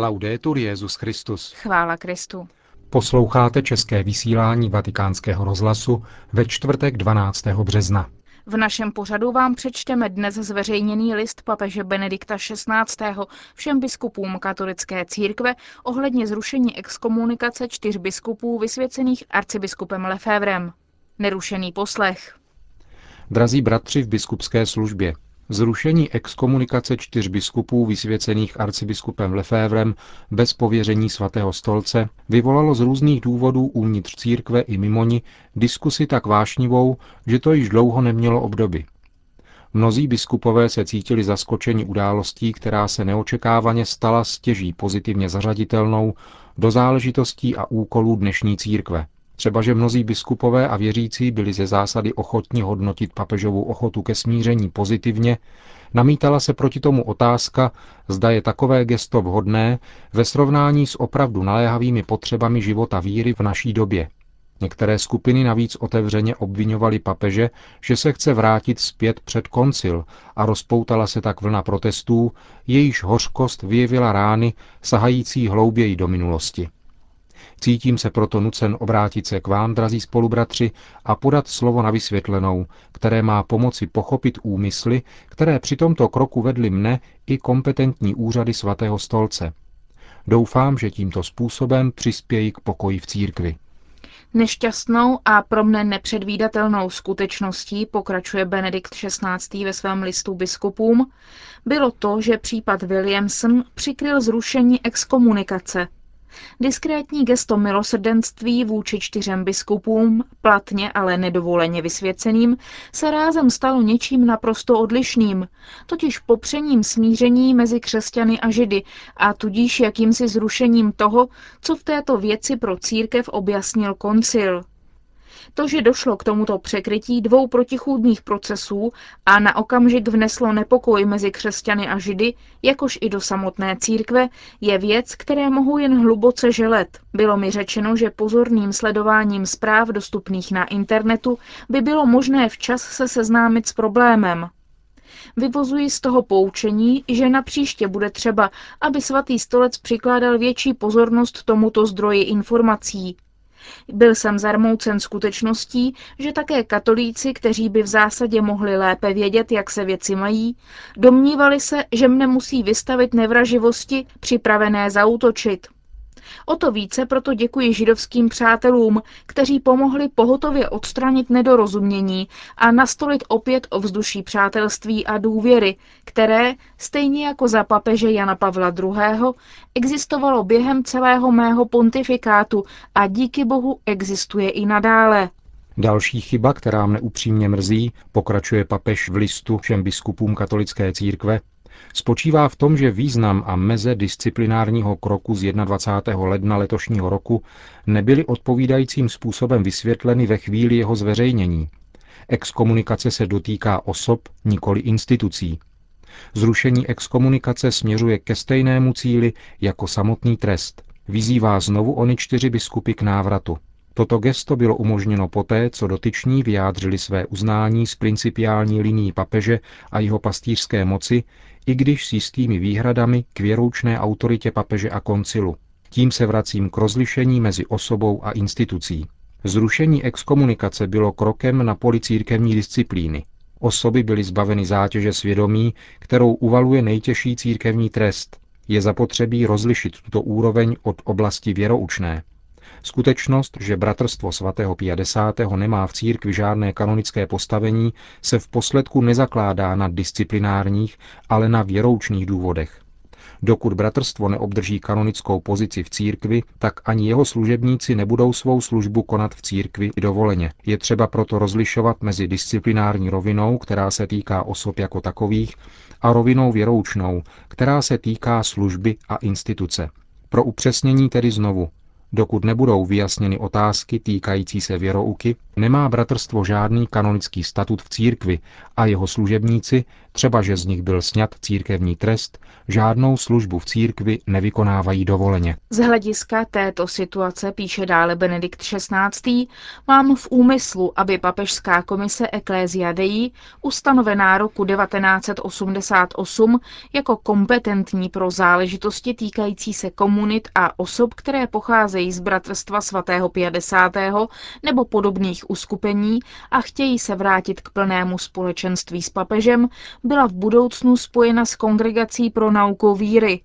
Laudetur Jezus Christus. Chvála Kristu. Posloucháte české vysílání Vatikánského rozhlasu ve čtvrtek 12. března. V našem pořadu vám přečteme dnes zveřejněný list papeže Benedikta XVI. všem biskupům katolické církve ohledně zrušení exkomunikace čtyř biskupů vysvěcených arcibiskupem Lefevrem. Nerušený poslech. Drazí bratři v biskupské službě, Zrušení exkomunikace čtyř biskupů vysvěcených arcibiskupem Lefévrem bez pověření svatého stolce vyvolalo z různých důvodů uvnitř církve i mimo ní diskusi tak vášnivou, že to již dlouho nemělo obdoby. Mnozí biskupové se cítili zaskočeni událostí, která se neočekávaně stala stěží pozitivně zařaditelnou do záležitostí a úkolů dnešní církve – Třeba, že mnozí biskupové a věřící byli ze zásady ochotni hodnotit papežovou ochotu ke smíření pozitivně, namítala se proti tomu otázka, zda je takové gesto vhodné ve srovnání s opravdu naléhavými potřebami života víry v naší době. Některé skupiny navíc otevřeně obvinovaly papeže, že se chce vrátit zpět před koncil a rozpoutala se tak vlna protestů, jejíž hořkost vyjevila rány sahající hlouběji do minulosti. Cítím se proto nucen obrátit se k vám, drazí spolubratři, a podat slovo na vysvětlenou, které má pomoci pochopit úmysly, které při tomto kroku vedly mne i kompetentní úřady svatého stolce. Doufám, že tímto způsobem přispějí k pokoji v církvi. Nešťastnou a pro mne nepředvídatelnou skutečností, pokračuje Benedikt XVI. ve svém listu biskupům, bylo to, že případ Williamson přikryl zrušení exkomunikace – Diskrétní gesto milosrdenství vůči čtyřem biskupům, platně, ale nedovoleně vysvěceným, se rázem stalo něčím naprosto odlišným, totiž popřením smíření mezi křesťany a židy a tudíž jakýmsi zrušením toho, co v této věci pro církev objasnil koncil. To, že došlo k tomuto překrytí dvou protichůdných procesů a na okamžik vneslo nepokoj mezi křesťany a židy, jakož i do samotné církve, je věc, které mohu jen hluboce želet. Bylo mi řečeno, že pozorným sledováním zpráv dostupných na internetu by bylo možné včas se seznámit s problémem. Vyvozuji z toho poučení, že na příště bude třeba, aby svatý stolec přikládal větší pozornost tomuto zdroji informací, byl jsem zarmoucen skutečností, že také katolíci, kteří by v zásadě mohli lépe vědět, jak se věci mají, domnívali se, že mne musí vystavit nevraživosti připravené zautočit. O to více proto děkuji židovským přátelům, kteří pomohli pohotově odstranit nedorozumění a nastolit opět ovzduší přátelství a důvěry, které, stejně jako za papeže Jana Pavla II., existovalo během celého mého pontifikátu a díky bohu existuje i nadále. Další chyba, která mne upřímně mrzí, pokračuje papež v listu všem biskupům katolické církve, spočívá v tom, že význam a meze disciplinárního kroku z 21. ledna letošního roku nebyly odpovídajícím způsobem vysvětleny ve chvíli jeho zveřejnění. Exkomunikace se dotýká osob, nikoli institucí. Zrušení exkomunikace směřuje ke stejnému cíli jako samotný trest. Vyzývá znovu oni čtyři biskupy k návratu. Toto gesto bylo umožněno poté, co dotyční vyjádřili své uznání s principiální linií papeže a jeho pastýřské moci, i když s jistými výhradami k věroučné autoritě papeže a koncilu. Tím se vracím k rozlišení mezi osobou a institucí. Zrušení exkomunikace bylo krokem na poli církevní disciplíny. Osoby byly zbaveny zátěže svědomí, kterou uvaluje nejtěžší církevní trest. Je zapotřebí rozlišit tuto úroveň od oblasti věroučné. Skutečnost, že bratrstvo svatého 50. nemá v církvi žádné kanonické postavení, se v posledku nezakládá na disciplinárních, ale na věroučných důvodech. Dokud bratrstvo neobdrží kanonickou pozici v církvi, tak ani jeho služebníci nebudou svou službu konat v církvi dovoleně. Je třeba proto rozlišovat mezi disciplinární rovinou, která se týká osob jako takových, a rovinou věroučnou, která se týká služby a instituce. Pro upřesnění tedy znovu, Dokud nebudou vyjasněny otázky týkající se věrouky, nemá bratrstvo žádný kanonický statut v církvi a jeho služebníci třeba že z nich byl sňat církevní trest, žádnou službu v církvi nevykonávají dovoleně. Z hlediska této situace, píše dále Benedikt XVI., mám v úmyslu, aby papežská komise Ecclesia Dei, ustanovená roku 1988 jako kompetentní pro záležitosti týkající se komunit a osob, které pocházejí z Bratrstva svatého 50. nebo podobných uskupení a chtějí se vrátit k plnému společenství s papežem, byla v budoucnu spojena s Kongregací pro nauku víry.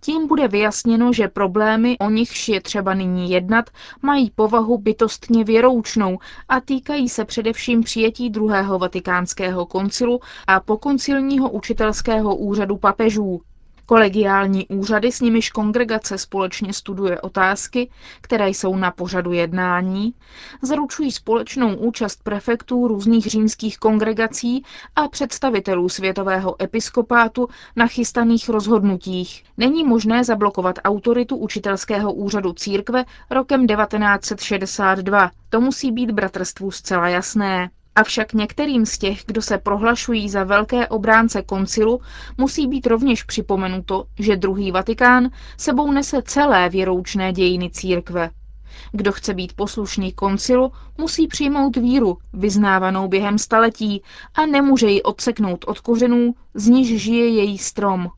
Tím bude vyjasněno, že problémy, o nichž je třeba nyní jednat, mají povahu bytostně věroučnou a týkají se především přijetí druhého vatikánského koncilu a pokoncilního učitelského úřadu papežů. Kolegiální úřady, s nimiž kongregace společně studuje otázky, které jsou na pořadu jednání, zaručují společnou účast prefektů různých římských kongregací a představitelů světového episkopátu na chystaných rozhodnutích. Není možné zablokovat autoritu učitelského úřadu církve rokem 1962. To musí být bratrstvu zcela jasné. Avšak některým z těch, kdo se prohlašují za velké obránce koncilu, musí být rovněž připomenuto, že druhý Vatikán sebou nese celé věroučné dějiny církve. Kdo chce být poslušný koncilu, musí přijmout víru, vyznávanou během staletí, a nemůže ji odseknout od kořenů, z níž žije její strom.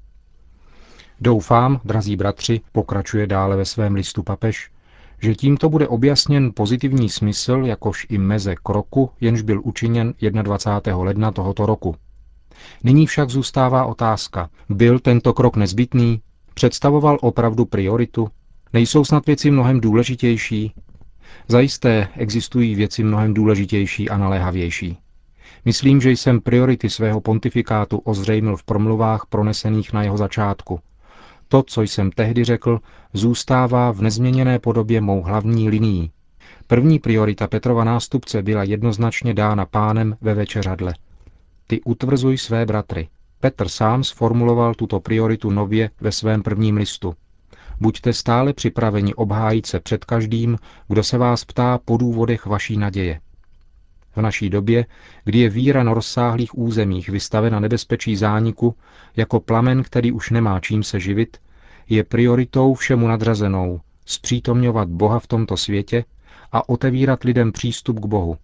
Doufám, drazí bratři, pokračuje dále ve svém listu papež, že tímto bude objasněn pozitivní smysl, jakož i meze kroku, jenž byl učiněn 21. ledna tohoto roku. Nyní však zůstává otázka, byl tento krok nezbytný? Představoval opravdu prioritu? Nejsou snad věci mnohem důležitější? Zajisté existují věci mnohem důležitější a naléhavější. Myslím, že jsem priority svého pontifikátu ozřejmil v promluvách pronesených na jeho začátku – to, co jsem tehdy řekl, zůstává v nezměněné podobě mou hlavní linií. První priorita Petrova nástupce byla jednoznačně dána pánem ve večeřadle. Ty utvrzuj své bratry. Petr sám sformuloval tuto prioritu nově ve svém prvním listu. Buďte stále připraveni obhájit se před každým, kdo se vás ptá po důvodech vaší naděje. V naší době, kdy je víra na rozsáhlých územích vystavena nebezpečí zániku, jako plamen, který už nemá čím se živit, je prioritou všemu nadřazenou zpřítomňovat Boha v tomto světě a otevírat lidem přístup k Bohu.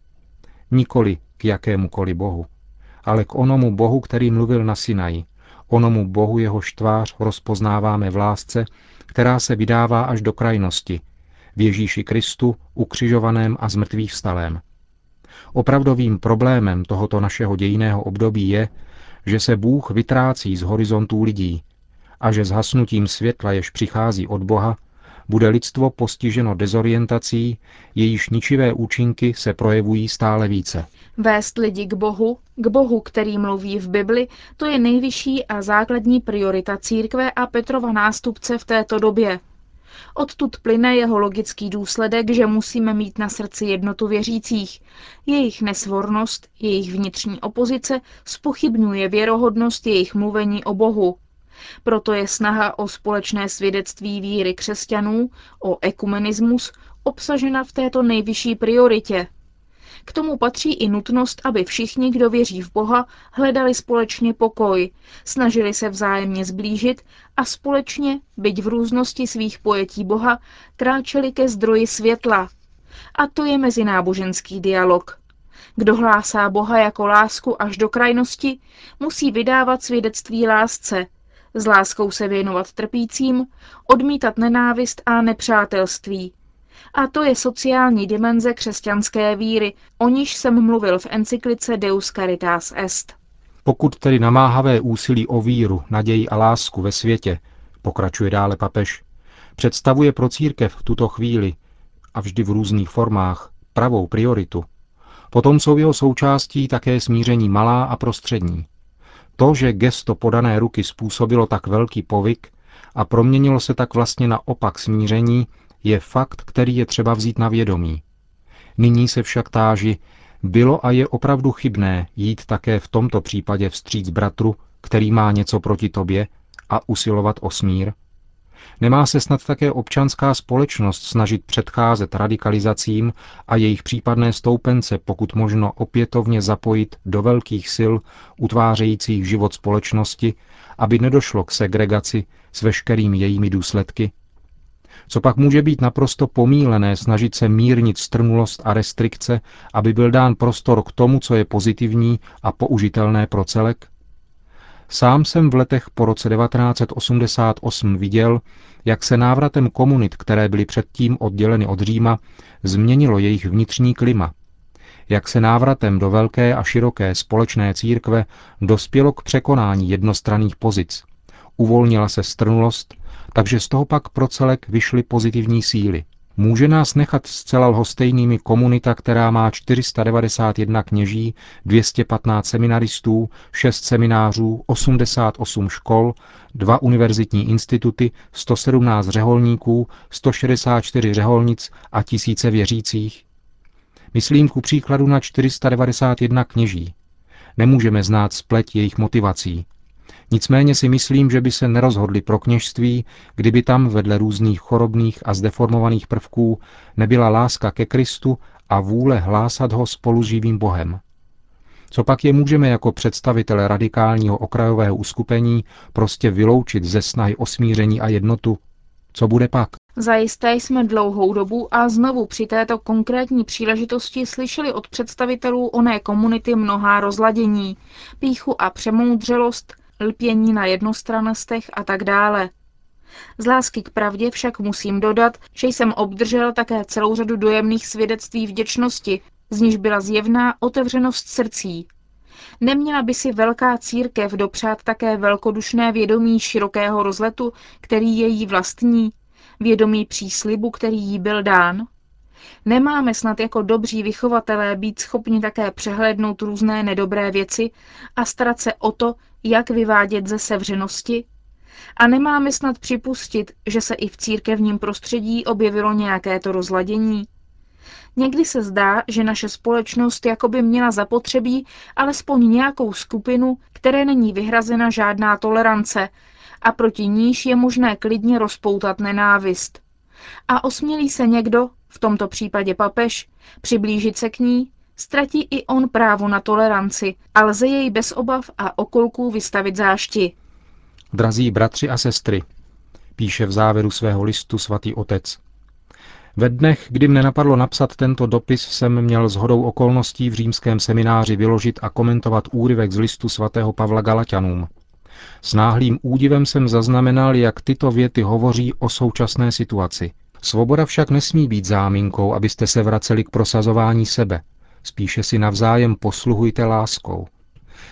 Nikoli k jakémukoli Bohu, ale k onomu Bohu, který mluvil na Sinaji, onomu Bohu jehož tvář rozpoznáváme v lásce, která se vydává až do krajnosti, v Ježíši Kristu, ukřižovaném a zmrtvých vstalém. Opravdovým problémem tohoto našeho dějiného období je, že se Bůh vytrácí z horizontů lidí a že zhasnutím světla, jež přichází od Boha, bude lidstvo postiženo dezorientací, jejíž ničivé účinky se projevují stále více. Vést lidi k Bohu, k Bohu, který mluví v Bibli, to je nejvyšší a základní priorita církve a Petrova nástupce v této době. Odtud plyne jeho logický důsledek, že musíme mít na srdci jednotu věřících. Jejich nesvornost, jejich vnitřní opozice spochybňuje věrohodnost jejich mluvení o Bohu. Proto je snaha o společné svědectví víry křesťanů, o ekumenismus, obsažena v této nejvyšší prioritě. K tomu patří i nutnost, aby všichni, kdo věří v Boha, hledali společně pokoj, snažili se vzájemně zblížit a společně, byť v různosti svých pojetí Boha, kráčeli ke zdroji světla. A to je mezináboženský dialog. Kdo hlásá Boha jako lásku až do krajnosti, musí vydávat svědectví lásce, s láskou se věnovat trpícím, odmítat nenávist a nepřátelství. A to je sociální dimenze křesťanské víry, o níž jsem mluvil v encyklice Deus Caritas Est. Pokud tedy namáhavé úsilí o víru, naději a lásku ve světě, pokračuje dále papež, představuje pro církev v tuto chvíli a vždy v různých formách pravou prioritu, potom jsou jeho součástí také smíření malá a prostřední. To, že gesto podané ruky způsobilo tak velký povyk a proměnilo se tak vlastně na opak smíření, je fakt, který je třeba vzít na vědomí. Nyní se však táži, bylo a je opravdu chybné jít také v tomto případě vstříc bratru, který má něco proti tobě, a usilovat o smír? Nemá se snad také občanská společnost snažit předcházet radikalizacím a jejich případné stoupence pokud možno opětovně zapojit do velkých sil utvářejících život společnosti, aby nedošlo k segregaci s veškerými jejími důsledky? Co pak může být naprosto pomílené snažit se mírnit strnulost a restrikce, aby byl dán prostor k tomu, co je pozitivní a použitelné pro celek? Sám jsem v letech po roce 1988 viděl, jak se návratem komunit, které byly předtím odděleny od Říma, změnilo jejich vnitřní klima. Jak se návratem do velké a široké společné církve dospělo k překonání jednostranných pozic. Uvolnila se strnulost, takže z toho pak pro celek vyšly pozitivní síly. Může nás nechat zcela lhostejnými komunita, která má 491 kněží, 215 seminaristů, 6 seminářů, 88 škol, dva univerzitní instituty, 117 řeholníků, 164 řeholnic a tisíce věřících? Myslím ku příkladu na 491 kněží. Nemůžeme znát spleť jejich motivací. Nicméně si myslím, že by se nerozhodli pro kněžství, kdyby tam vedle různých chorobných a zdeformovaných prvků nebyla láska ke Kristu a vůle hlásat ho spolu s živým Bohem. Co pak je můžeme jako představitele radikálního okrajového uskupení prostě vyloučit ze snahy o smíření a jednotu? Co bude pak? Zajisté jsme dlouhou dobu a znovu při této konkrétní příležitosti slyšeli od představitelů oné komunity mnohá rozladění, píchu a přemoudřelost, lpění na jednostranostech a tak dále. Z lásky k pravdě však musím dodat, že jsem obdržel také celou řadu dojemných svědectví vděčnosti, z níž byla zjevná otevřenost srdcí. Neměla by si velká církev dopřát také velkodušné vědomí širokého rozletu, který je jí vlastní, vědomí příslibu, který jí byl dán? Nemáme snad jako dobří vychovatelé být schopni také přehlédnout různé nedobré věci a starat se o to, jak vyvádět ze sevřenosti? A nemáme snad připustit, že se i v církevním prostředí objevilo nějaké to rozladění? Někdy se zdá, že naše společnost jakoby měla zapotřebí alespoň nějakou skupinu, které není vyhrazena žádná tolerance a proti níž je možné klidně rozpoutat nenávist. A osmělí se někdo, v tomto případě papež, přiblížit se k ní, ztratí i on právo na toleranci a lze jej bez obav a okolků vystavit zášti. Drazí bratři a sestry, píše v závěru svého listu svatý otec. Ve dnech, kdy mne napadlo napsat tento dopis, jsem měl s hodou okolností v římském semináři vyložit a komentovat úryvek z listu svatého Pavla Galatianům. S náhlým údivem jsem zaznamenal, jak tyto věty hovoří o současné situaci. Svoboda však nesmí být záminkou, abyste se vraceli k prosazování sebe, spíše si navzájem posluhujte láskou.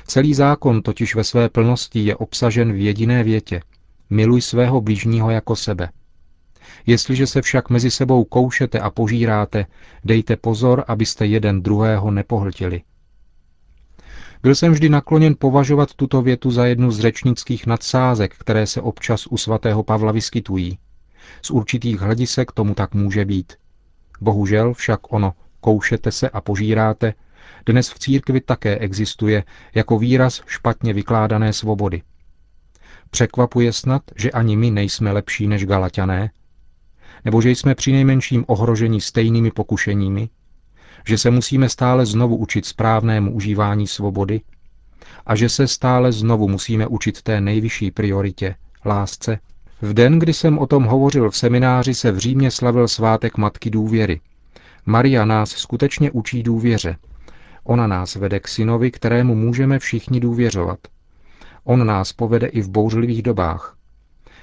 Celý zákon totiž ve své plnosti je obsažen v jediné větě. Miluj svého blížního jako sebe. Jestliže se však mezi sebou koušete a požíráte, dejte pozor, abyste jeden druhého nepohltili. Byl jsem vždy nakloněn považovat tuto větu za jednu z řečnických nadsázek, které se občas u svatého Pavla vyskytují. Z určitých hledisek tomu tak může být. Bohužel však ono koušete se a požíráte, dnes v církvi také existuje jako výraz špatně vykládané svobody. Překvapuje snad, že ani my nejsme lepší než Galatiané? Nebo že jsme přinejmenším ohroženi stejnými pokušeními? Že se musíme stále znovu učit správnému užívání svobody? A že se stále znovu musíme učit té nejvyšší prioritě, lásce? V den, kdy jsem o tom hovořil v semináři, se v Římě slavil svátek Matky důvěry – Maria nás skutečně učí důvěře. Ona nás vede k synovi, kterému můžeme všichni důvěřovat. On nás povede i v bouřlivých dobách.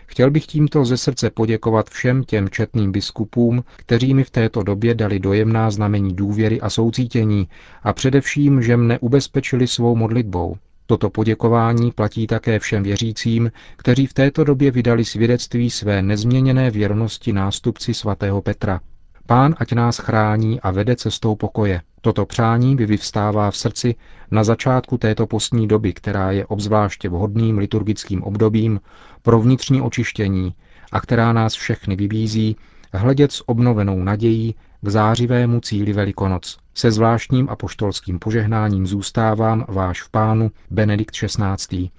Chtěl bych tímto ze srdce poděkovat všem těm četným biskupům, kteří mi v této době dali dojemná znamení důvěry a soucítění a především, že mne ubezpečili svou modlitbou. Toto poděkování platí také všem věřícím, kteří v této době vydali svědectví své nezměněné věrnosti nástupci svatého Petra. Pán ať nás chrání a vede cestou pokoje. Toto přání by vyvstává v srdci na začátku této postní doby, která je obzvláště vhodným liturgickým obdobím pro vnitřní očištění a která nás všechny vybízí hledět s obnovenou nadějí k zářivému cíli Velikonoc. Se zvláštním apoštolským požehnáním zůstávám váš v pánu Benedikt XVI.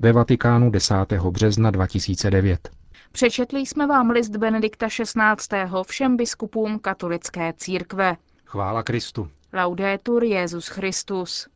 ve Vatikánu 10. března 2009. Přečetli jsme vám list Benedikta XVI. všem biskupům katolické církve. Chvála Kristu. Laudetur Jezus Christus.